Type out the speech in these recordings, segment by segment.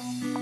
Música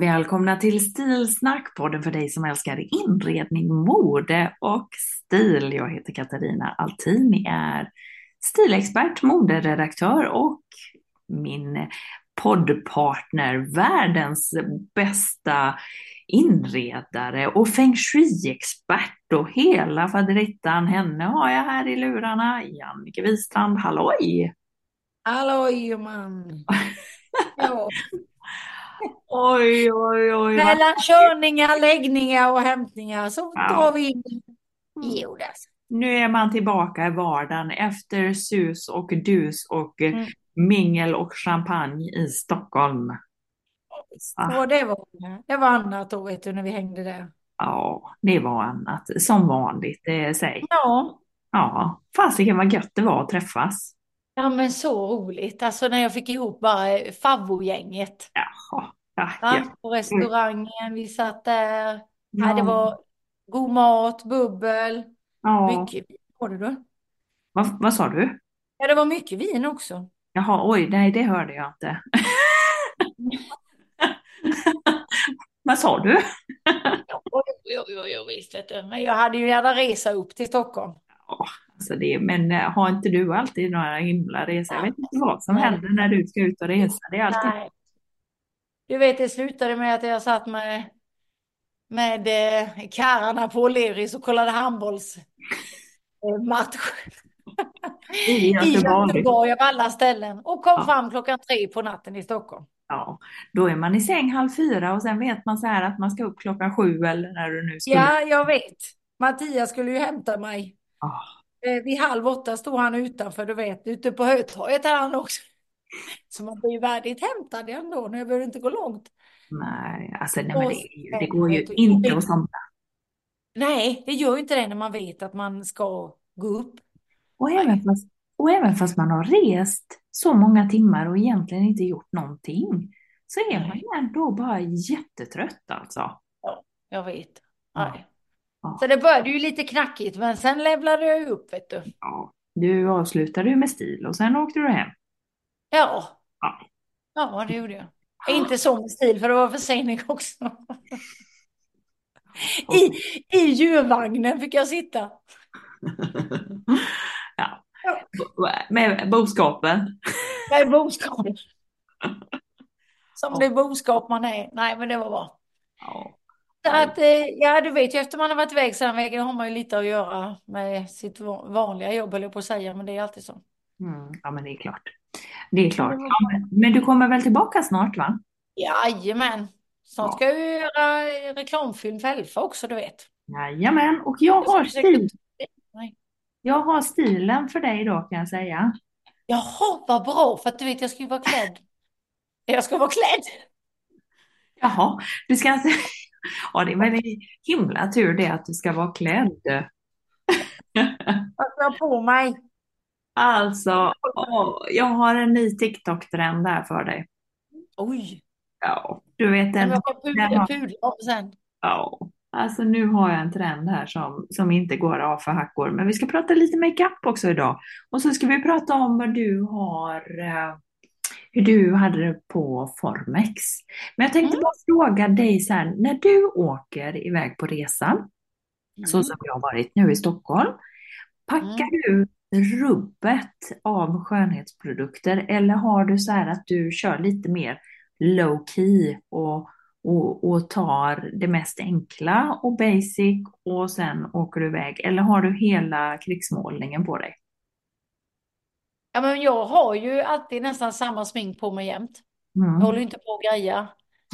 Välkomna till Stilsnack, podden för dig som älskar inredning, mode och stil. Jag heter Katarina Altini, är stilexpert, moderedaktör och min poddpartner, världens bästa inredare och feng shui-expert och hela faderittan. Henne har jag här i lurarna, Jannike Wistrand. Halloj! Halloj man! Ja. Oj, oj, oj. Mellan körningar, läggningar och hämtningar så Ja. drar vi in Jodas. Nu är man tillbaka i vardagen efter sus och dus och Mm. mingel och champagne i Stockholm. Ah. Och det var, det var annat då vet du när vi hängde där. Ja, det var annat. Som vanligt, det säg. Ja. Ja, fasiken vad gött det var att träffas. Ja men så roligt. Alltså när jag fick ihop bara favvogänget. Jaha, ja, Va? ja. På restaurangen, vi satt där. Ja. Ja, det var god mat, bubbel, ja. mycket vin var det då. Vad, vad sa du? Ja det var mycket vin också. Jaha, oj, nej det hörde jag inte. vad sa du? Jo, jo, jo, jo, visst vet du. Men jag hade ju gärna resa upp till Stockholm. Ja, alltså det, men eh, har inte du alltid några himla resor? Jag vet inte vad som händer när du ska ut och resa. Det är alltid... Nej. Du vet, det slutade med att jag satt med, med eh, karlarna på O'Learys och kollade handbollsmatch I i Göteborg. Av alla ställen och kom Ja. fram klockan tre på natten i Stockholm. Ja, då är man i säng halv fyra och sen vet man så här att man ska upp klockan sju eller när du nu skulle. Ja, jag vet. Mattias skulle ju hämta mig. Ah, Eh, Vid halv åtta stod han utanför, du vet, ute på Hötorget är han också. Så man blir ju värdigt hämtad ändå, jag behöver inte gå långt. nej, alltså nej, men det, det går ju inte att somna. Nej, det gör ju inte det när man vet att man ska gå upp. Och även, fast, och även fast man har rest så många timmar och egentligen inte gjort någonting så är man ju ändå bara jättetrött alltså. Jag vet. Ja. Nej. Ja. Så det började ju lite knackigt, men sen levlade jag ju upp, vet du. Ja, du avslutade ju med stil och sen åkte du hem. Ja, Ja. ja det gjorde jag. Inte så med stil, för det var försening också. I, I djurvagnen fick jag sitta. ja. Med boskapen. Med boskap. Som det boskap man är. Nej, men det var bra. Ja. Att, eh, ja, du vet ju, efter man har varit iväg sedan vägen har man ju lite att göra med sitt va- vanliga jobb, höll jag på att säga, men det är alltid så. Mm, ja, men det är klart. Det är klart. Ja, men, du kommer väl tillbaka snart, va? Jajamän. Snart ska ju göra reklamfilm för Elfa också, du vet. Jajamän, och jag har, stil, jag har stilen för dig då kan jag säga. Jaha, vad bra, för att du vet, jag ska ju vara klädd. Jag ska vara klädd. Jaha, du ska inte... Ja, det är väl himla tur det att du ska vara klädd. Vad ska jag på mig? Alltså, åh, jag har en ny TikTok-trend här för dig. Oj, Ja, du vet den. jag den pudla, sen. ja, alltså nu har jag en trend här som, som inte går av för hackor. Men vi ska prata lite makeup också idag. Och så ska vi prata om vad du har, eh, hur du hade det på Formex. Men jag tänkte Mm. bara fråga dig så här, när du åker iväg på resan, så Mm. som jag har varit nu i Stockholm, packar du rubbet av skönhetsprodukter eller har du så här att du kör lite mer low key och, och, och tar det mest enkla och basic och sen åker du iväg? Eller har du hela krigsmålningen på dig? Ja, men jag har ju alltid nästan samma smink på mig jämt. Jag Mm. håller ju inte på att greja.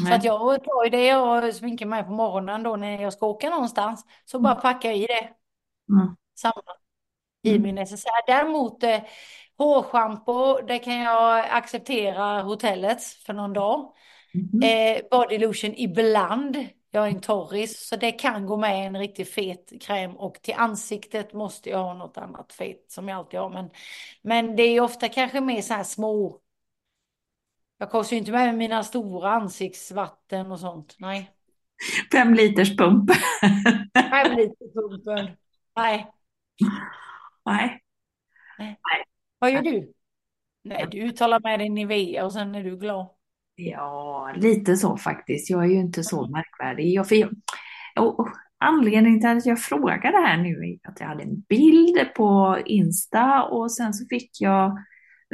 Så att jag tar ju det och sminkar mig på morgonen då när jag ska åka någonstans. Så bara packar jag i det. Mm. Samma i Mm. min necessär. Däremot eh, hårschampo, det kan jag acceptera hotellets för någon dag. Mhm. Eh, body lotion ibland. Jag är en torris så det kan gå med en riktigt fet kräm och till ansiktet måste jag ha något annat fett som jag alltid har. Men, men det är ofta kanske mer så här små. Jag kostar ju inte med mina stora ansiktsvatten och sånt. Nej. Fem liters pump. Fem liter pumpen. Nej. Nej. Vad gör du? Nej, du uttalar med dig Nivea och sen är du glad. Ja, lite så faktiskt. Jag är ju inte så märkvärdig. Jag, för jag, och, anledningen till att jag frågade här nu är att jag hade en bild på Insta och sen så fick jag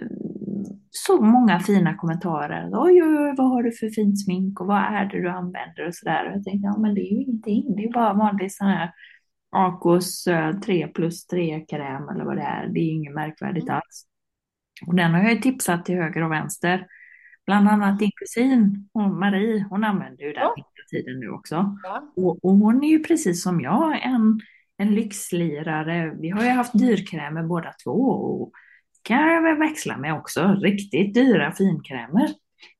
mm, så många fina kommentarer. Oj, oj, oj, vad har du för fint smink och vad är det du använder och sådär. Och jag tänkte, ja men det är ju ingenting. Det är bara vanlig sån här Acos eh, 3 plus 3 kräm eller vad det är. Det är inget märkvärdigt alls. Och den har jag tipsat till höger och vänster. Bland annat din kusin, hon, Marie, hon använder ju den Ja. hela tiden nu också. Ja. Och, och hon är ju precis som jag en, en lyxlirare. Vi har ju haft dyrkrämer båda två och kan jag väl växla med också. Riktigt dyra finkrämer.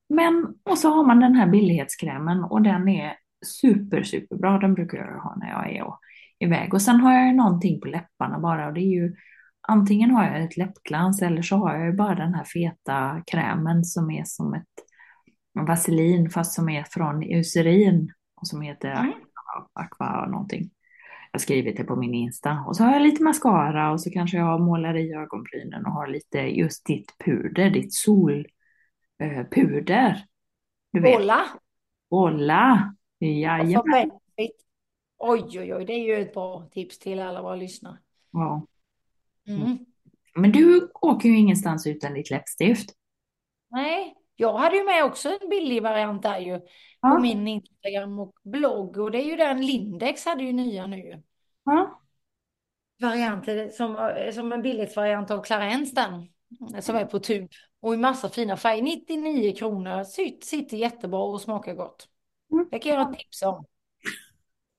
Men, och så har man den här billighetskrämen och den är super, superbra. Den brukar jag ha när jag är och, iväg. Och sen har jag ju någonting på läpparna bara och det är ju antingen har jag ett läppglans eller så har jag ju bara den här feta krämen som är som ett vaselin fast som är från Eucerin och som heter Mm. Aqua någonting. Jag har skrivit det på min Insta. Och så har jag lite mascara och så kanske jag målar i ögonbrynen och har lite just ditt puder, ditt solpuder. Du vet, Kolla! Olla. Och Jajamän. Oj, oj, oj, det är ju ett bra tips till alla våra lyssnare. Ja. Mm. Men du åker ju ingenstans utan ditt läppstift. Nej, jag hade ju med också en billig variant där ju. På Ja. min Instagram och blogg. Och det är ju den Lindex hade ju nya nu. Ja. Varianter som, som en billighetsvariant av Clarence den. Som är på tub. Och i massa fina färger. 99 kronor. Sitt- Sitter jättebra och smakar gott. Mm. Det kan jag tipsa om.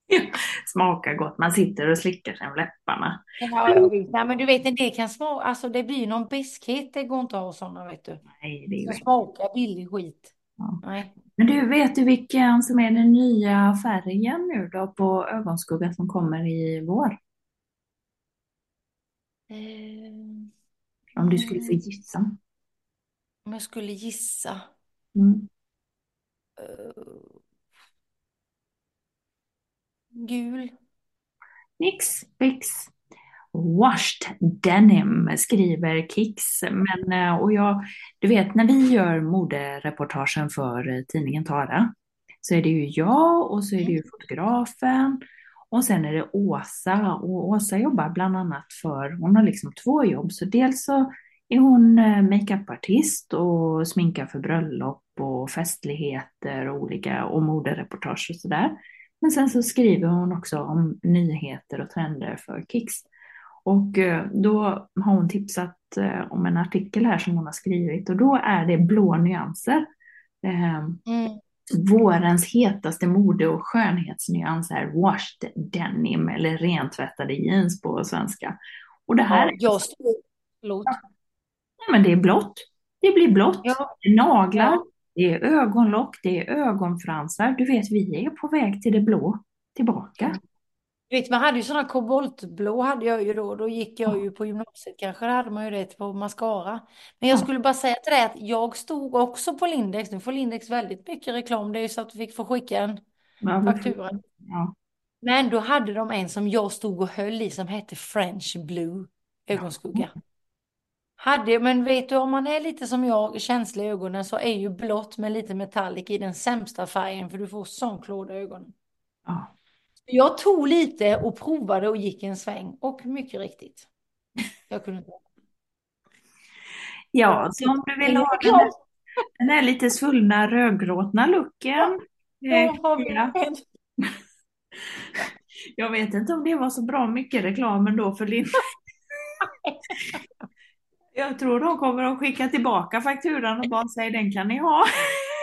Smakar gott. Man sitter och slickar sig om läpparna. Ja. Nej, men du vet, det kan smaka, alltså det blir någon beskhet, det går inte att ha sådana, vet du. Nej, det är ju... smakar billig skit. Ja. Nej. Men du, vet du vilken som är den nya färgen nu då på ögonskugga som kommer i vår? Eh, Om du skulle få gissa. om jag skulle gissa. Mm. Eh, gul. Nix, fix. Washed denim skriver Kicks. Men, eh, och jag, du vet när vi gör modereportagen för eh, tidningen Tara så är det ju jag och så är det ju fotografen och sen är det Åsa och Åsa jobbar bland annat för, hon har liksom två jobb så dels så är hon eh, makeupartist och sminkar för bröllop och festligheter och olika och modereportage och sådär. Men sen så skriver hon också om nyheter och trender för Kicks. Och eh, då har hon tipsat eh, om en artikel här som hon har skrivit och då är det blå nyanser. Eh, Mm. Vårens hetaste mode och skönhetsnyans är washed denim eller rentvättade jeans på svenska. Och det här Ja, jag står... Nej, men det är blått. Det blir blått. Ja. Naglar. Det är ögonlock, det är ögonfransar. Du vet, vi är på väg till det blå tillbaka. Vet, man hade ju sådana koboltblå hade jag ju då. Då gick jag ju på gymnasiet kanske. Då hade man ju det på mascara. Men jag skulle bara säga till dig att jag stod också på Lindex. Nu får Lindex väldigt mycket reklam. Det är ju så att vi fick få skicka en Ja, faktura. Ja. Men då hade de en som jag stod och höll i som hette French Blue ögonskugga. Hade, men vet du, om man är lite som jag, känslig i ögonen, så är ju blått med lite metallic i den sämsta färgen, för du får sån klåda i ögonen. Ja. Jag tog lite och provade och gick en sväng, och mycket riktigt. Jag kunde inte. Ja, så om du vill ha den här, den här lite svullna rödgråtna looken. Eh, har vi ja. en. Jag vet inte om det var så bra mycket reklam ändå för Linn. Jag tror de kommer att skicka tillbaka fakturan och bara säga den kan ni ha.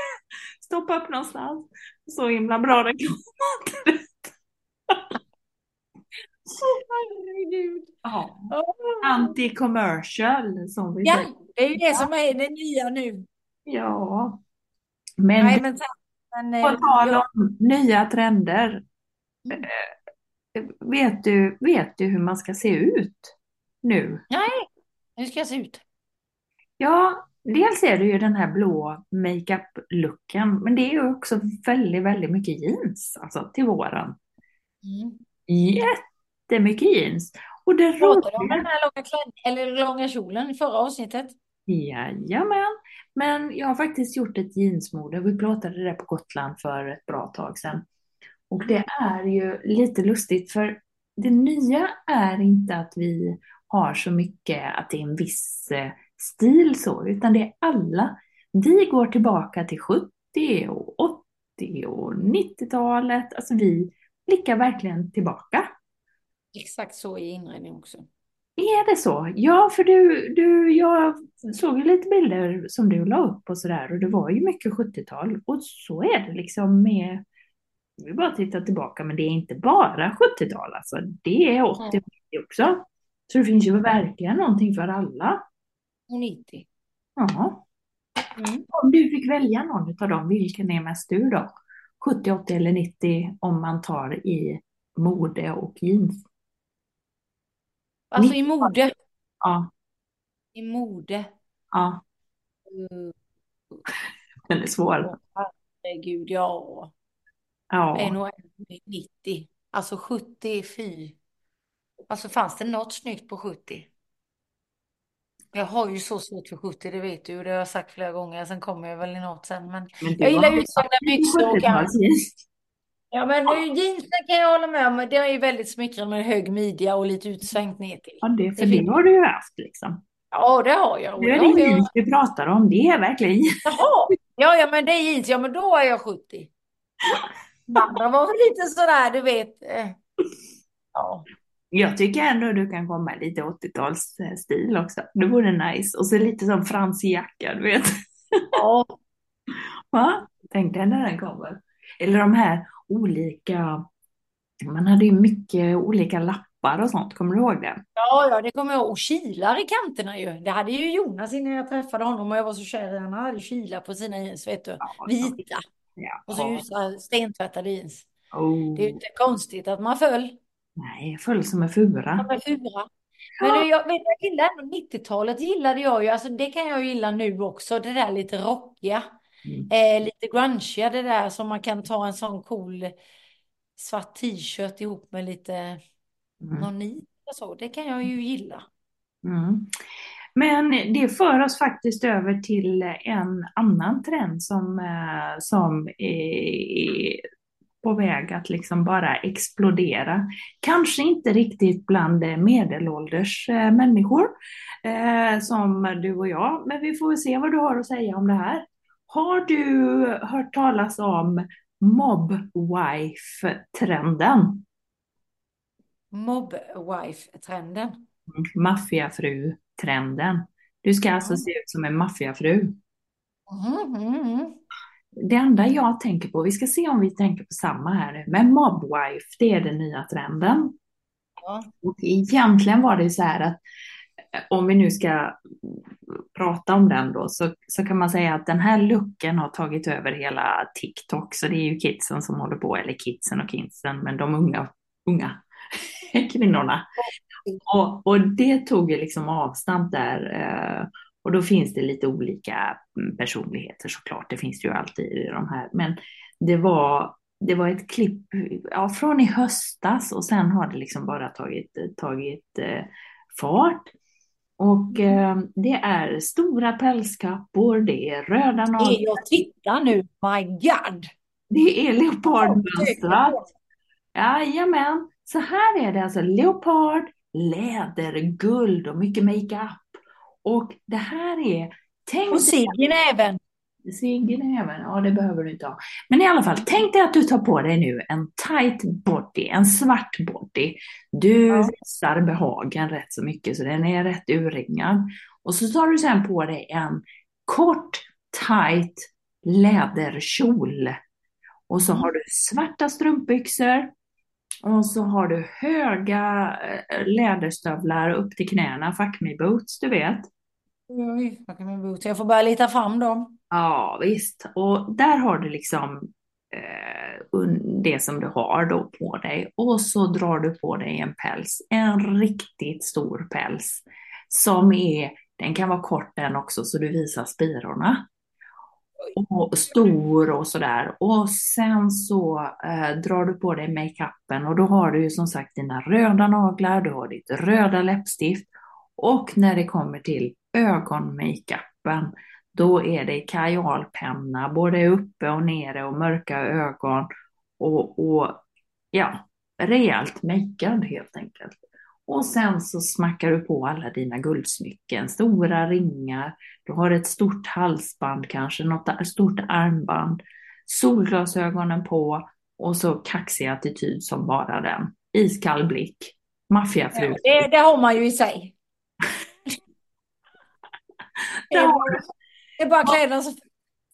Stoppa upp någonstans. Så himla bra reklam. Herregud. Ja. Anti-commercial som vi Ja, säger. det är ju det som är det nya nu. Ja. Men Nej, men, men på eh, tal jag- om nya trender. Mm. eh, Vet du, vet du hur man ska se ut nu? Nej, hur ska jag se ut? Ja, dels är det ju den här blå makeup-looken, men det är ju också väldigt, väldigt mycket jeans, alltså till våren. Mm. Jättemycket jeans. Och det Pratade om den här långa klänningen, eller långa kjolen i förra avsnittet? jajamän, men jag har faktiskt gjort ett jeansmode. Vi pratade det på Gotland för ett bra tag sedan. Och det är ju lite lustigt för det nya är inte att vi har så mycket att det är en viss eh, stil så, utan det är alla. Vi går tillbaka till 70 och 80 och 90-talet. Alltså vi blickar verkligen tillbaka. Exakt så i inredning också. Är det så? Ja, för du, du, jag såg ju lite bilder som du la upp och sådär och det var ju mycket 70-tal och så är det liksom med, vi bara tittar tillbaka, men det är inte bara 70-tal alltså, det är 80 och 90 också. Så det finns ju verkligen någonting för alla. Och 90. Ja. Mm. Om du fick välja någon av dem, vilken är mest du då? 70, 80 eller 90 om man tar i mode och jeans? Alltså i mode. Ja, I mode. ja, Mm. den är svår. Herregud, ja. Ja. är nog 90. Alltså 70, fy. Alltså fanns det något snyggt på 70? Jag har ju så svårt för 70, det vet du. Det har jag sagt flera gånger. Sen kommer jag väl i något sen. Men Men du jag gillar har utsvängda byxor 70-talsjeans. Ja, men nu, jeansen kan jag hålla med om. Det är ju väldigt smickrande med hög midja och lite utsvängt ner till. Ja, det, för Det det har du ju haft liksom. Ja, det har jag. Är det är jag... jeans vi pratar om, det är verkligen. Jaha, ja, ja, men det är jeans. Ja, men då är jag 70. De andra var väl lite sådär, du vet. eh, Ja, Jag tycker ändå du kan komma lite 80-talsstil också. Det vore nice. Och så lite som fransig jacka, du vet. ja, Va? Tänk dig när den kommer. Eller de här olika, man hade ju mycket olika lappar och sånt, kommer du ihåg det? ja, ja, det kommer jag ihåg. Och kilar i kanterna ju. Det hade ju Jonas innan jag träffade honom och jag var så kär i honom. Han hade kilar på sina jeans, vet du. Ja, Vita. Ja. Och så ljusa stentvättade jeans. Oh. Det är ju inte konstigt att man föll. Nej, full som en fura. De är fura. Men du, jag, vet, jag gillar ändå 90-talet gillade jag ju, alltså det kan jag gilla nu också, det där lite rockiga, Mm. eh, lite grungiga, det där som man kan ta en sån cool svart t-shirt ihop med lite Mm. någon nit och så, det kan jag ju gilla. Mm. Men det för oss faktiskt över till en annan trend som, eh, som är på väg att liksom bara explodera. Kanske inte riktigt bland eh, medelålders eh, människor eh, som du och jag, men vi får se vad du har att säga om det här. Har du hört talas om mobwife-trenden? Mob-wife-trenden. Maffiafru-trenden. Du ska alltså se ut som en maffiafru. Mhm, mhm, mhm. Det enda jag tänker på, vi ska se om vi tänker på samma här nu, men mobwife, det är den nya trenden. Ja. Och egentligen var det så här att om vi nu ska prata om den då, så, så kan man säga att den här looken har tagit över hela TikTok, så det är ju kidsen som håller på, eller kidsen och kidsen, men de unga, unga kvinnorna. Och, och det tog ju liksom avstamp där. Eh, och då finns det lite olika mm, personligheter såklart. Det finns det ju alltid i de här. Men det var, det var ett klipp ja, från i höstas och sen har det liksom bara tagit, tagit eh, fart. Och eh, det är stora pälskappor, det är röda naglar. Jag tittar nu, my god! Det är leopardmönstrat. Jajamän, så här är det alltså leopard, läder, guld och mycket makeup. Och det här är... Tänk och ciggen även. Ciggen även, ja det behöver du inte ha. Men i alla fall, tänk dig att du tar på dig nu en tight body, en svart body. Du ja. visar behagen rätt så mycket så den är rätt urringad. Och så tar du sen på dig en kort, tight läderkjol. Och så har du svarta strumpbyxor. Och så har du höga eh, läderstövlar upp till knäna, fuck me boots, du vet. Oj, fuck me boots. Jag får börja leta fram dem. Ja, visst. Och där har du liksom eh, det som du har då på dig. Och så drar du på dig en päls, en riktigt stor päls. Som är, den kan vara kort den också så du visar spirorna och stor och sådär. Och sen så eh, drar du på dig makeupen och då har du ju som sagt dina röda naglar, du har ditt röda läppstift och när det kommer till ögonmakeupen då är det kajalpenna både uppe och nere och mörka ögon och, och ja, rejält makead helt enkelt. Och sen så smackar du på alla dina guldsmycken, stora ringar, du har ett stort halsband kanske, något stort armband, solglasögonen på och så kaxig attityd som bara den. Iskall blick, maffiafru. Ja, det, det har man ju i sig. det, är bara, det är bara kläderna som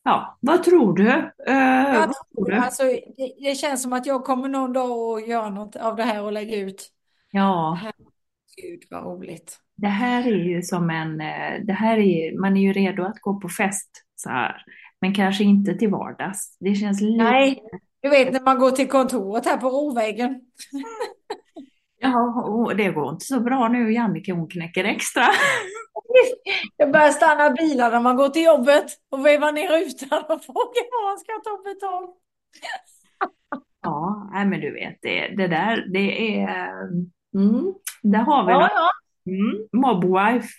Ja, vad tror du? Uh, vad tror du? Alltså, det, det, känns som att jag kommer någon dag att göra något av det här och lägga ut. Ja. Gud vad roligt. Det här är ju som en, eh, det här är, man är ju redo att gå på fest så här. Men kanske inte till vardags. Det känns lite... Nej, du vet när man går till kontoret här på Rovägen. ja, det går inte så bra nu. Jannike hon knäcker extra. Jag börjar stanna bilar när man går till jobbet och vevar ner rutan och frågar var man ska ta betalt. ja, nej men du vet, det, det där, det är... Mm, där har vi ja, något. Ja. Mm, mobwife.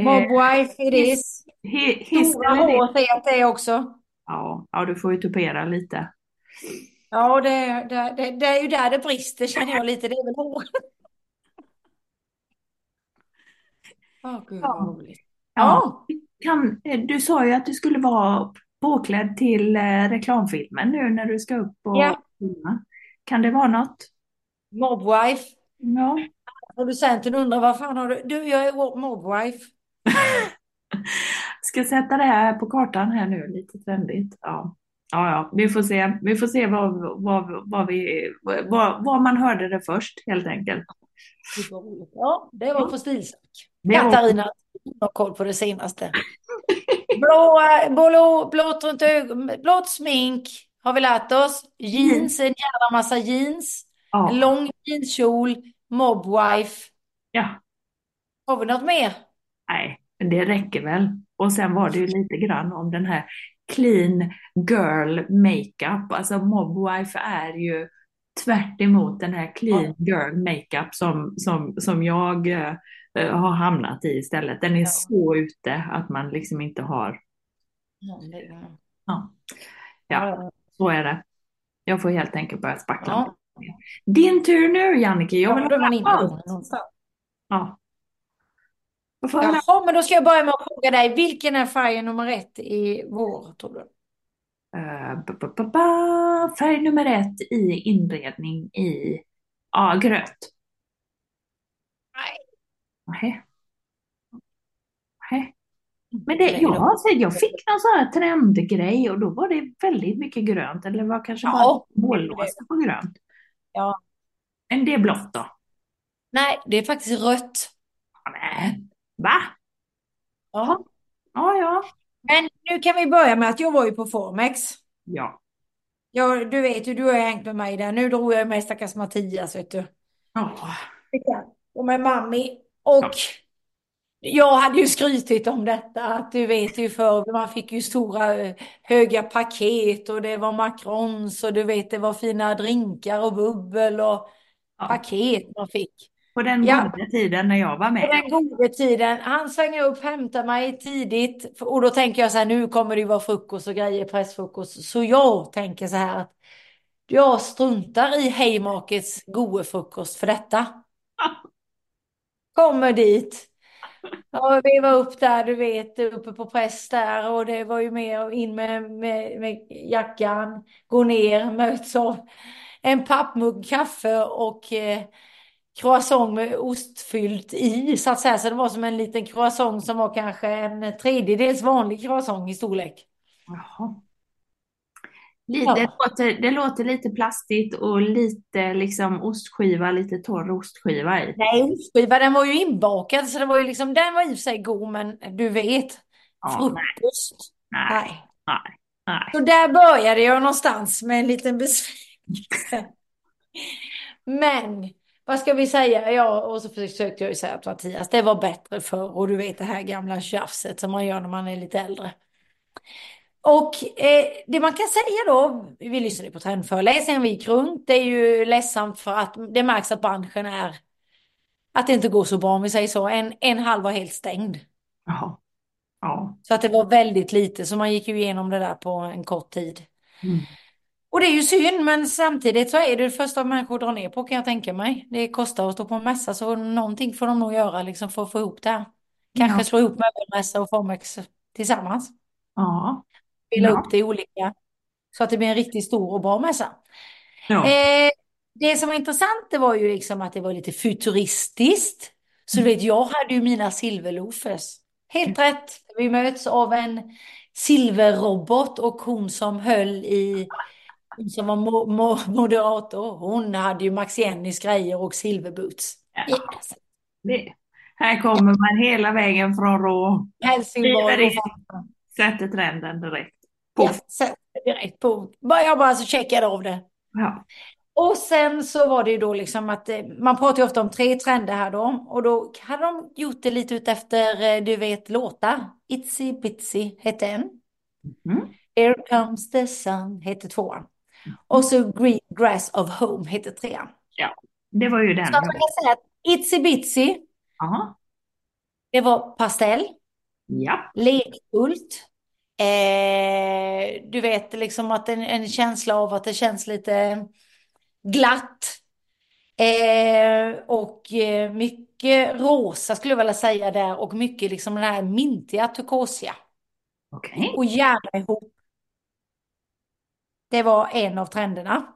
Mobwife it is. His, Stora hår att det också. Ja, ja, du får ju tupera lite. Ja, det, det, det, det är ju där det brister känner jag lite. Det är väl hår. Åh, oh, gud vad roligt. Ja. Kan, du sa ju att du skulle vara påklädd till eh, reklamfilmen nu när du ska upp och ja. filma. Kan det vara något? Mobwife. Ja. Producenten undrar vad fan har du? Du, jag är mobwife. Ska sätta det här på kartan här nu, lite trendigt. Ja. Ja, ja, vi får se, vi får se vad, vad, vad, vi, vad, vad man hörde det först helt enkelt. Ja, det var på stilsnack. Katarina har koll på det senaste. Blå, blå, blått runt ögon, blått smink har vi lärt oss. Jeans, en jävla massa jeans. Ja. En lång jeanskjol, mobwife. Ja. Har vi något mer? Nej, det räcker väl. Och sen var det ju lite grann om den här clean girl makeup. Alltså mobwife är ju tvärt den här clean girl makeup som, som, som jag uh, har hamnat i istället. Den är ja. så ute att man liksom inte har... Ja. ja, så är det. Jag får helt enkelt börja spackla. Ja. Din tur nu Jannike. Jag vill inte någonstans. Ja. Jaha, men då ska jag börja med att fråga dig. Vilken är färgen nummer ett i vår, tror du? Uh, färg nummer ett i inredning i ja, gröt. Nej. Nej. Nej. Men det, ja, jag fick någon sån här trendgrej och då var det väldigt mycket grönt. Eller var kanske bara mållåsta på grönt. Ja. Men det är blått då? Nej, det är faktiskt rött. Va? Ja. Ja, ja. Men nu kan vi börja med att jag var ju på Formex. Ja. Ja, du vet ju, du har hängt med mig där. Nu drog jag med stackars Mattias, vet du. Ja. Och med mammi. Och jag hade ju skrytit om detta, att du vet ju för man fick ju stora höga paket och det var macarons och du vet det var fina drinkar och bubbel och Ja. paket man fick. På den Ja. goda tiden när jag var På med. den goda tiden, han svänger upp, hämtar mig tidigt och då tänker jag så här, nu kommer det ju vara frukost och grejer, pressfrukost. Så jag tänker så här att jag struntar i Haymarkets goda frukost för detta. Kommer dit. Ja, vi var upp där, du vet, uppe på press där och det var ju mer in med, med, med jackan, gå ner, möts av en pappmugg kaffe och eh, croissant med ostfyllt i, så att säga. Så det var som en liten croissant som var kanske en tredjedels vanlig croissant i storlek. Jaha. Lite, Ja. det, låter, det låter lite plastigt och lite liksom ostskiva, lite torr ostskiva i. Nej, ostskiva, den var ju inbakad så det var ju liksom, den var i och för sig god men du vet, Ja, frukost. Nej, Nej. nej, nej. Så där började jag någonstans med en liten besvikelse. Men vad ska vi säga? Ja, och så försökte jag ju säga att Mattias, det var bättre förr och du vet det här gamla tjafset som man gör när man är lite äldre. Och eh, det man kan säga då, vi lyssnade på trendföreläsningen, vi gick runt, det är ju ledsamt för att det märks att branschen är, att det inte går så bra om vi säger så. En, en halv var helt stängd. Jaha. Ja. Så att det var väldigt lite, så man gick ju igenom det där på en kort tid. Mm. Och det är ju synd, men samtidigt så är det det första människor drar ner på kan jag tänka mig. Det kostar att stå på en mässa, så någonting får de nog göra liksom för att få ihop det här. Kanske Ja. slå ihop möbelmässa och Formex tillsammans. Ja. Dela Ja. upp det i olika, så att det blir en riktigt stor och bra mässa. Ja. Eh, det som var intressant det var ju liksom att det var lite futuristiskt. Så du vet, jag hade ju mina silverloafers. Helt rätt. Vi möts av en silverrobot och hon som höll i, hon som var mo mo moderator, hon hade ju Max Jennys grejer och silverboots. Ja. Yes. Det. Här kommer man hela vägen från Rå. In. Sätter trenden direkt. Ja, Poff. sätter direkt på. Jag bara så checkade av det. Ja. Och sen så var det ju då liksom att eh, man pratar ju ofta om tre trender här då. Och då hade de gjort det lite ut efter, eh, du vet, låtar. Itsy Bitsy hette en. Mm. Here comes the sun hette tvåan. Och så Green Grass of Home hette trean. ja. Det var ju den. Så man kan säga att Itsy Bitsy, Ja. det var pastell, Ja. lekfullt. Eh, du vet liksom att en, en känsla av att det känns lite glatt. Eh, och eh, mycket rosa skulle jag vilja säga där och mycket liksom den här mintiga turkosiga. Okej. Och gärna ihop. Det var en av trenderna.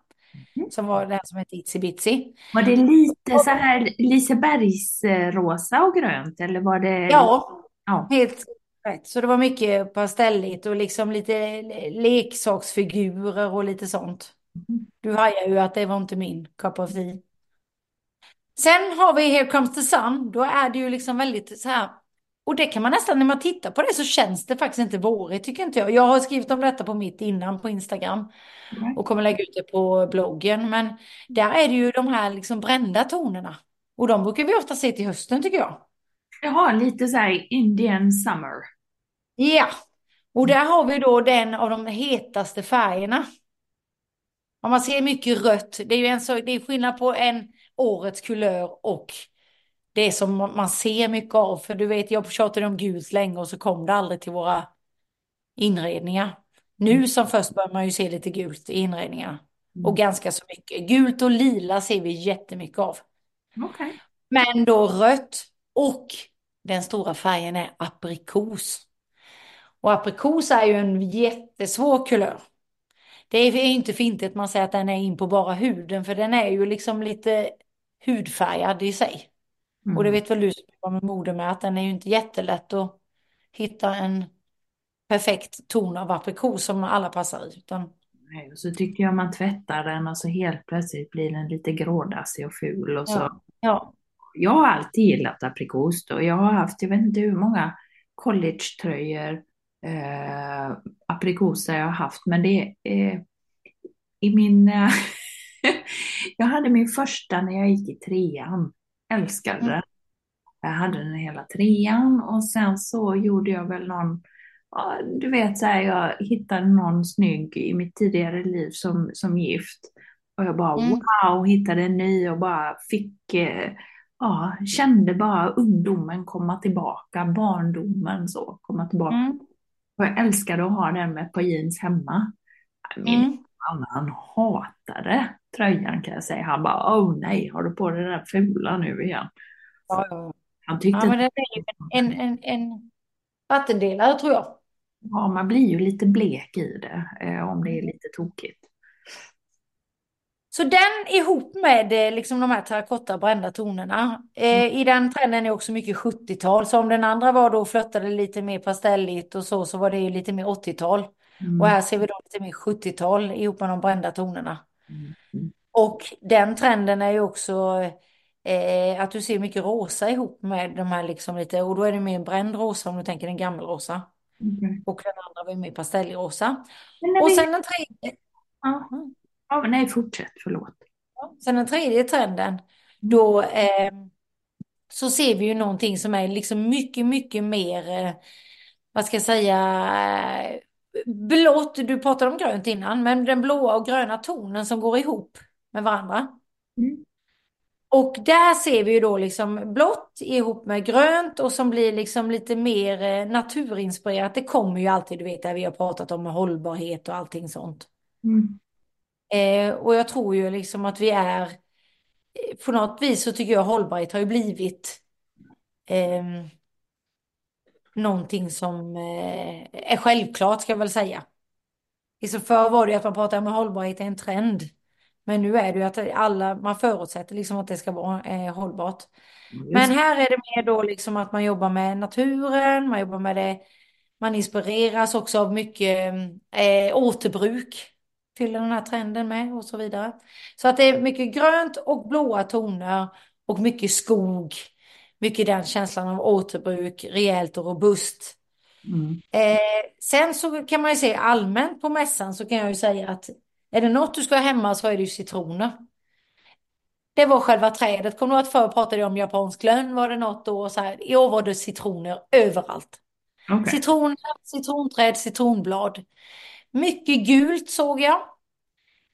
Som var den som hette Itsy Bitsy. Var det lite så här Lisebergsrosa och grönt eller var det? Ja, Ja. helt rätt. Så det var mycket pastelligt och liksom lite leksaksfigurer och lite sånt. Du hajar ju att det var inte min cup of tea. Sen har vi Here comes the sun. Då är det ju liksom väldigt så här. Och det kan man nästan, när man tittar på det så känns det faktiskt inte vårigt tycker inte jag. Jag har skrivit om detta på mitt innan på Instagram. Och kommer lägga ut det på bloggen. Men där är det ju de här liksom brända tonerna. Och de brukar vi ofta se till hösten tycker jag. Jaha, lite så här Indian summer. Ja, och där har vi då den av de hetaste färgerna. Om man ser mycket rött, det är ju en så, det är skillnad på en årets kulör och det som man ser mycket av. För du vet, jag tjatade om gult länge och så kom det aldrig till våra inredningar. Nu som först börjar man ju se lite gult i inredningarna. Och ganska så mycket. Gult och lila ser vi jättemycket av. Okej. Men då rött och den stora färgen är aprikos. Och aprikos är ju en jättesvår kulör. Det är inte fint att man säger att den är in på bara huden, för den är ju liksom lite hudfärgad i sig. Och det vet väl du som jobbar med mode med, att den är ju inte jättelätt att hitta en perfekt ton av aprikos som alla passar i. Utan, Nej, och så tycker jag man tvättar den och så helt plötsligt blir den lite grådassig och ful och så. ja, ja, Jag har alltid gillat aprikos då. Jag har haft, jag vet inte hur många collegetröjor, eh, aprikoser jag har haft, men det är i min, eh, Jag hade min första när jag gick i trean. Älskade Mm. den. Jag hade den hela trean och sen så gjorde jag väl någon, ja, du vet så här, jag hittade någon snygg i mitt tidigare liv som, som gift. Och jag bara Mm. wow, hittade en ny och bara fick, eh, ja, kände bara ungdomen komma tillbaka, barndomen så, komma tillbaka. Mm. Och jag älskade att ha den med ett par jeans hemma. Min Mm. man han hatade tröjan kan jag säga. Han bara, åh nej, har du på dig den där fula nu igen? Ja. Han tyckte ja, men det är en, en, en vattendelare tror jag. Ja, man blir ju lite blek i det eh, om det är lite tokigt. Så den ihop med eh, liksom de här terrakotta brända tonerna. Eh, I den trenden är också mycket 70-tal. Så om den andra var då flörtade lite mer pastelligt och så, så var det ju lite mer 80-tal. Mm. Och här ser vi då lite mer 70-tal ihop med de brända tonerna. Mm. Mm. Och den trenden är ju också eh, att du ser mycket rosa ihop med de här liksom lite, och då är det mer bränd rosa om du tänker en gammelrosa. Okej. Och den andra var ju mer pastellrosa. Och sen den tredje, ja. Ja, nej, fortsätt, förlåt. sen den tredje trenden, då eh, så ser vi ju någonting som är liksom mycket, mycket mer, eh, vad ska jag säga, eh, blått, du pratade om grönt innan, men den blåa och gröna tonen som går ihop med varandra. Mm. Och där ser vi ju då liksom blått ihop med grönt och som blir liksom lite mer eh, naturinspirerat. Det kommer ju alltid, du vet, där vi har pratat om hållbarhet och allting sånt. Mm. Eh, och jag tror ju liksom att vi är, eh, på något vis så tycker jag hållbarhet har ju blivit eh, någonting som eh, är självklart ska jag väl säga. Liksom förr var det ju att man pratade om hållbarhet är en trend. Men nu är det ju att alla, man förutsätter liksom att det ska vara eh, hållbart. Men här är det mer då liksom att man jobbar med naturen, man jobbar med det, man inspireras också av mycket eh, återbruk till den här trenden med och så vidare. Så att det är mycket grönt och blåa toner och mycket skog. Mycket den känslan av återbruk, rejält och robust. Mm. Eh, sen så kan man ju se allmänt på mässan så kan jag ju säga att är det något du ska ha hemma så är det ju citroner. Det var själva trädet. Kommer du att förr pratade jag om japansk lönn? Var det något då? Så här, I år var det citroner överallt. Okej. Citroner, citronträd, citronblad. Mycket gult såg jag.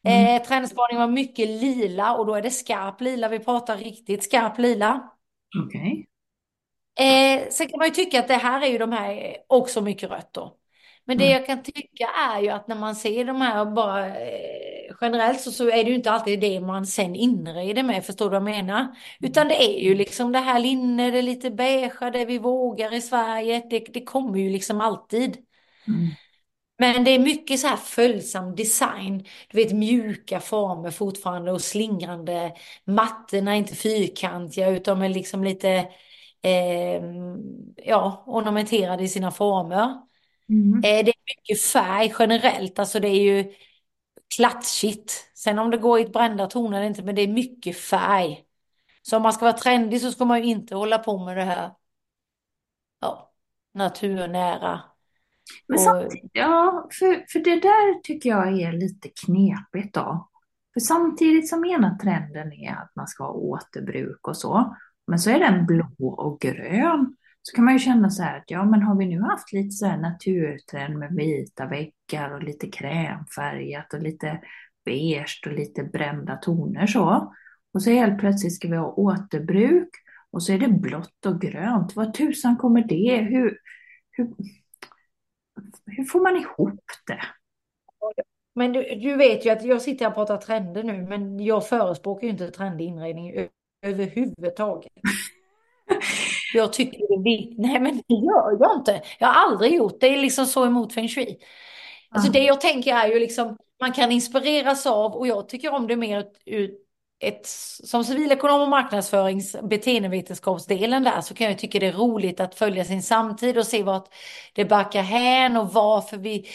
Mm. Eh, träningsspaning var mycket lila och då är det skarp lila. Vi pratar riktigt skarp lila. Okej. Eh, sen kan man ju tycka att det här är ju de här också mycket rött då. Men det Mm. jag kan tycka är ju att när man ser de här bara eh, generellt så, så är det ju inte alltid det man sen inreder med, förstår du vad jag menar? Utan det är ju liksom det här linne, det lite beigea, det vi vågar i Sverige, det, det kommer ju liksom alltid. Mm. Men det är mycket så här följsam design. Du vet mjuka former fortfarande och slingrande. Mattorna är inte fyrkantiga utan är liksom lite eh, ja, ornamenterade i sina former. Mm. Eh, det är mycket färg generellt, alltså det är ju klatschigt. Sen om det går i ett brända toner eller inte, men det är mycket färg. Så om man ska vara trendig så ska man ju inte hålla på med det här ja, naturnära. Men samtidigt, ja, för, för det där tycker jag är lite knepigt då. För samtidigt som ena trenden är att man ska ha återbruk och så, men så är den blå och grön, så kan man ju känna så här att ja, men har vi nu haft lite så här naturtrend med vita väggar och lite krämfärgat och lite beige och lite brända toner så. Och så helt plötsligt ska vi ha återbruk och så är det blått och grönt. Vad tusan kommer det? Hur, hur, hur får man ihop det? Men du, du vet ju att jag sitter här och pratar trender nu, men jag förespråkar ju inte trendig inredning överhuvudtaget. Jag tycker det. Nej, men det gör jag inte. Jag har aldrig gjort det. Det är liksom så emot feng shui. Alltså Ja. det jag tänker är ju liksom, man kan inspireras av, och jag tycker om det mer ur ett, som civilekonom och marknadsförings beteendevetenskapsdelen där, så kan jag tycka det är roligt att följa sin samtid och se vart det backar hän och varför vi,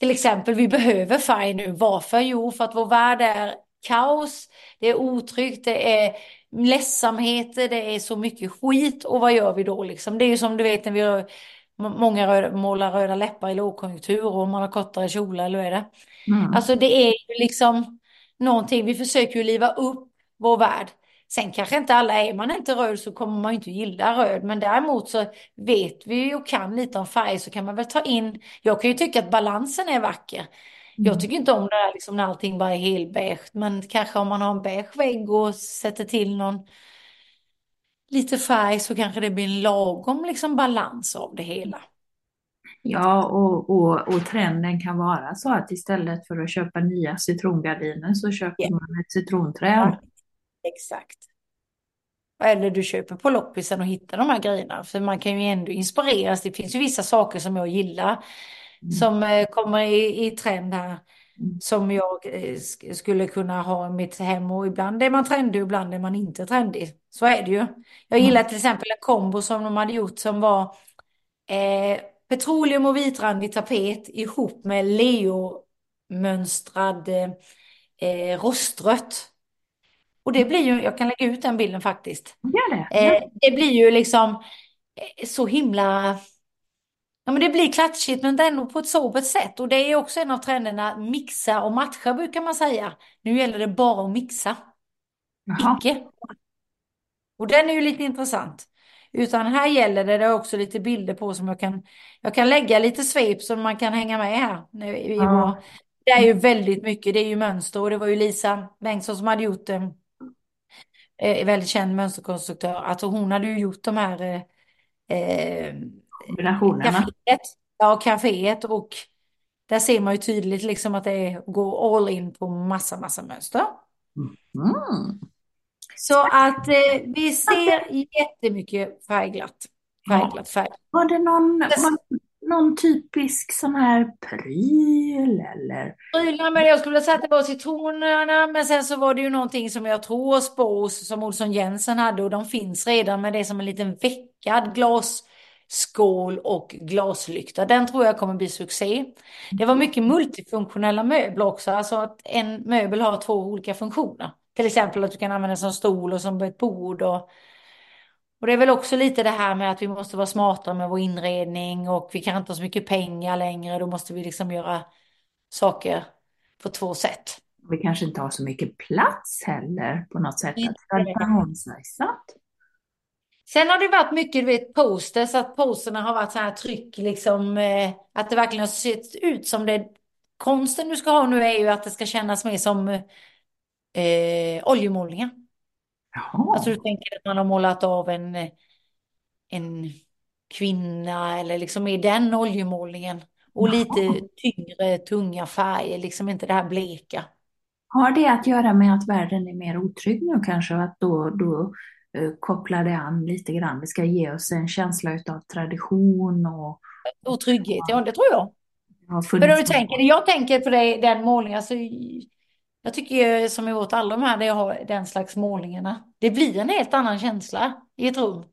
till exempel, vi behöver färg nu. Varför? Jo, för att vår värld är kaos, det är otryggt, det är ledsamheter, det är så mycket skit. Och vad gör vi då liksom? Det är ju som du vet när vi rör, må- många röda, målar röda läppar i lågkonjunktur och man har kortare kjolar, eller hur är det? Mm. Alltså det är ju liksom, någonting. Vi försöker ju liva upp vår värld. Sen kanske inte alla är man inte röd så kommer man inte gilla röd. Men däremot så vet vi och kan lite om färg så kan man väl ta in. Jag kan ju tycka att balansen är vacker. Jag Mm. tycker inte om det där liksom när allting bara är helbeige. Men kanske om man har en beige vägg och sätter till någon lite färg så kanske det blir en lagom liksom balans av det hela. Ja, och, och, och trenden kan vara så att istället för att köpa nya citrongardiner så köper Ja. man ett citronträd. Exakt. Eller du köper på loppisen och hittar de här grejerna. För man kan ju ändå inspireras. Det finns ju vissa saker som jag gillar. Som eh, kommer i, i trend här. Mm. Som jag eh, sk- skulle kunna ha i mitt hem. Och ibland är man trendig och ibland är man inte trendig. Så är det ju. Jag gillar till exempel en kombo som de hade gjort som var eh, petroleum och vitrandig tapet ihop med Leo-mönstrad eh, eh, rostrött. Och det blir ju, jag kan lägga ut den bilden faktiskt. Gör det. Eh, det blir ju liksom eh, så himla... Ja, men det blir klatschigt men ändå på ett sobert sätt. Och det är också en av trenderna, mixa och matcha brukar man säga. Nu gäller det bara att mixa, Jaha. icke. Och den är ju lite intressant. Utan här gäller det, det är också lite bilder på som jag kan, jag kan lägga lite svep som man kan hänga med här. I Ja. det är ju väldigt mycket, det är ju mönster och det var ju Lisa Bengtsson som hade gjort det. Eh, väldigt känd mönsterkonstruktör. Alltså hon hade ju gjort de här eh, eh, Kombinationerna. kaféet. Ja, kaféet och där ser man ju tydligt liksom att det går all in på massa, massa mönster. Mm. Så att eh, vi ser jättemycket färgglatt. Färgglatt, färg. Var det någon, någon typisk sån här pryl eller? Prylarna, men jag skulle vilja säga att det var citronerna, men sen så var det ju någonting som jag tror spås som Olsson Jensen hade och de finns redan med det som en liten veckad glasskål och glaslykta. Den tror jag kommer bli succé. Det var mycket multifunktionella möbler också, alltså att en möbel har två olika funktioner. Till exempel att du kan använda som stol och som ett bord och och det är väl också lite det här med att vi måste vara smartare med vår inredning och vi kan inte ha så mycket pengar längre. Då måste vi liksom göra saker på två sätt. Vi kanske inte har så mycket plats heller på något sätt. Att. Sen har det varit mycket, du vet, posters, att posterna har varit så här tryck, liksom, eh, att det verkligen har sett ut som det. Konsten du ska ha nu är ju att det ska kännas mer som eh, oljemålningar. Jaha. Alltså du tänker att man har målat av en, en kvinna eller liksom i den oljemålningen. Och lite Jaha. tyngre, tunga färger, liksom inte det här bleka. Har det att göra med att världen är mer otrygg nu kanske? Och att då, då eh, kopplar det an lite grann. Det ska ge oss en känsla av tradition och, Och trygghet, ja det tror jag. om du tänker, jag tänker på det, den målningen, alltså, jag tycker som jag åt alla de här, där jag har den slags målningarna. Det blir en helt annan känsla i ett rum.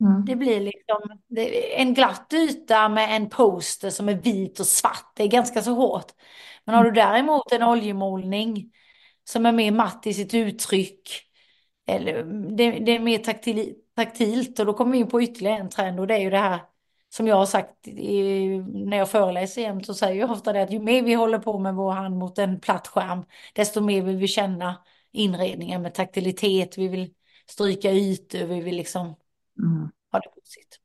Mm. Det blir liksom det, en glatt yta med en poster som är vit och svart. Det är ganska så hårt. Men har du däremot en oljemålning som är mer matt i sitt uttryck. Eller det, det är mer taktil, taktilt och då kommer vi in på ytterligare en trend och det är ju det här som jag har sagt i, när jag föreläser jämt så säger jag ofta det att ju mer vi håller på med vår hand mot en platt skärm desto mer vill vi känna inredningen med taktilitet. Vi vill stryka ytor, vi vill liksom Mm. ha det positivt.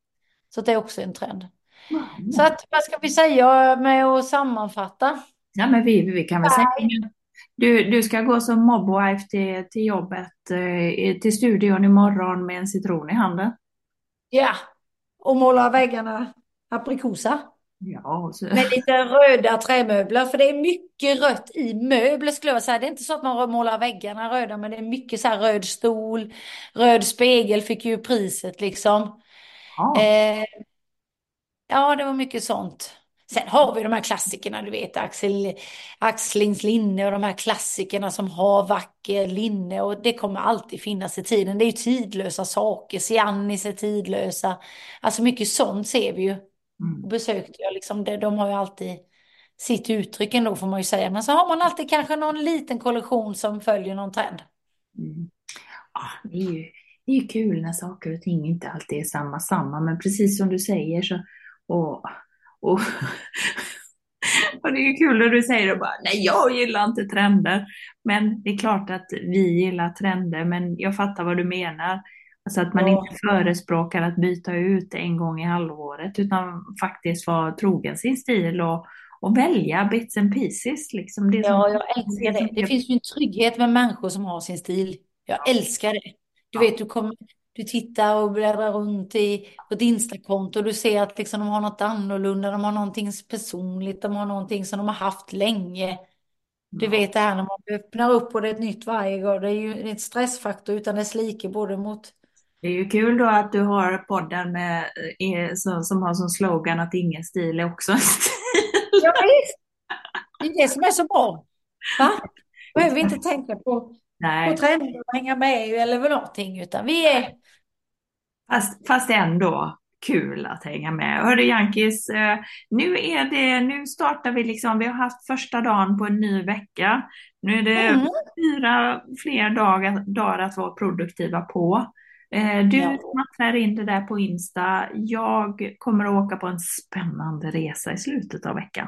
Så det är också en trend. Mm. Så att, vad ska vi säga med att sammanfatta? Ja, men vi, vi kan väl säga du, du ska gå som mobwife till, till jobbet, eh, till studion imorgon med en citron i handen. Ja, och måla väggarna aprikosa Ja, så, med lite röda trämöbler. För det är mycket rött i möbler skulle jag säga. Det är inte så att man målar väggarna röda, men det är mycket så här röd stol, röd spegel fick ju priset liksom. ja. Eh, ja, det var mycket sånt. Sen har vi de här klassikerna, du vet Axel, Axlings linne och de här klassikerna som har vacker linne och det kommer alltid finnas i tiden. Det är ju tidlösa saker, Cianis är tidlösa. Alltså mycket sånt ser vi ju. Mm. Besökte jag liksom, det, de har ju alltid sitt uttryck ändå får man ju säga. Men så har man alltid kanske någon liten kollektion som följer någon trend. Mm. Ja, det är ju, det är ju kul när saker och ting inte alltid är samma samma, men precis som du säger så och, och Och det är kul när du säger det bara, nej jag gillar inte trender. Men det är klart att vi gillar trender, men jag fattar vad du menar. Alltså att man Ja. inte förespråkar att byta ut en gång i halvåret, utan faktiskt vara trogen sin stil och, och välja bits and pieces. Liksom. Det Ja, jag älskar det. Det finns ju en trygghet med människor som har sin stil. Jag älskar det. Du vet, du kommer, du tittar och bläddrar runt i ett Instakonto och du ser att liksom de har något annorlunda, de har någonting personligt, de har någonting som de har haft länge. Du vet det här när man öppnar upp och det är ett nytt varje gång. Det är ju en stressfaktor utan dess like både mot Det är ju kul då att du har podden med, eh, som, har som slogan att ingen stil är också en stil. Ja, visst. Det är det som är så bra. Va? Behöver vi inte tänka på, på trender och hänga med eller någonting, utan vi är... fast, fast ändå kul att hänga med. Hörru Jankis, eh, nu är det, nu startar vi liksom, vi har haft första dagen på en ny vecka. Nu är det Mm. fyra fler dagar, dagar att vara produktiva på. Eh, Du Ja. smattrar in det där på Insta. Jag kommer att åka på en spännande resa i slutet av veckan.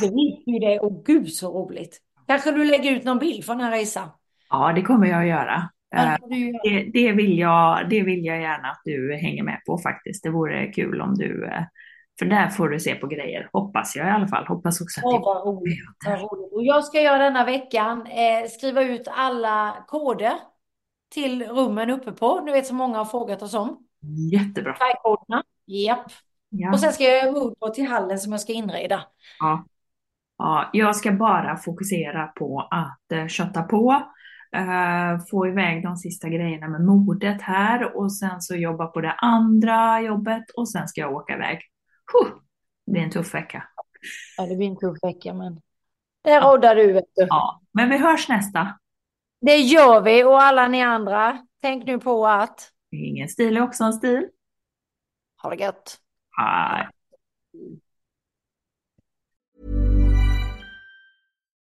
Det vet ju det. Och gud så roligt. Kanske du lägger ut någon bild från den här resan. Ja, det kommer jag att göra. Eh, det. Det, vill jag, det vill jag gärna att du hänger med på faktiskt. Det vore kul om du, eh, för där får du se på grejer, hoppas jag i alla fall. Hoppas också att det vad roligt, vad roligt. Och jag ska göra denna veckan eh, skriva ut alla koder till rummen uppe på. Du vet som många har frågat oss om. jättebra. Färgkoderna. Japp. Ja. Och sen ska jag göra moodboard till hallen som jag ska inreda. Ja. Ja, jag ska bara fokusera på att eh, kötta på, få iväg de sista grejerna med modet här och sen så jobba på det andra jobbet och sen ska jag åka iväg. Huh, det blir en tuff vecka. Ja, det blir en tuff vecka, men det roddar du, vet du. Ja, men vi hörs nästa. Det gör vi och alla ni andra, tänk nu på att Ingen stil är också en stil. ha det gött. Hej.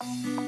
Música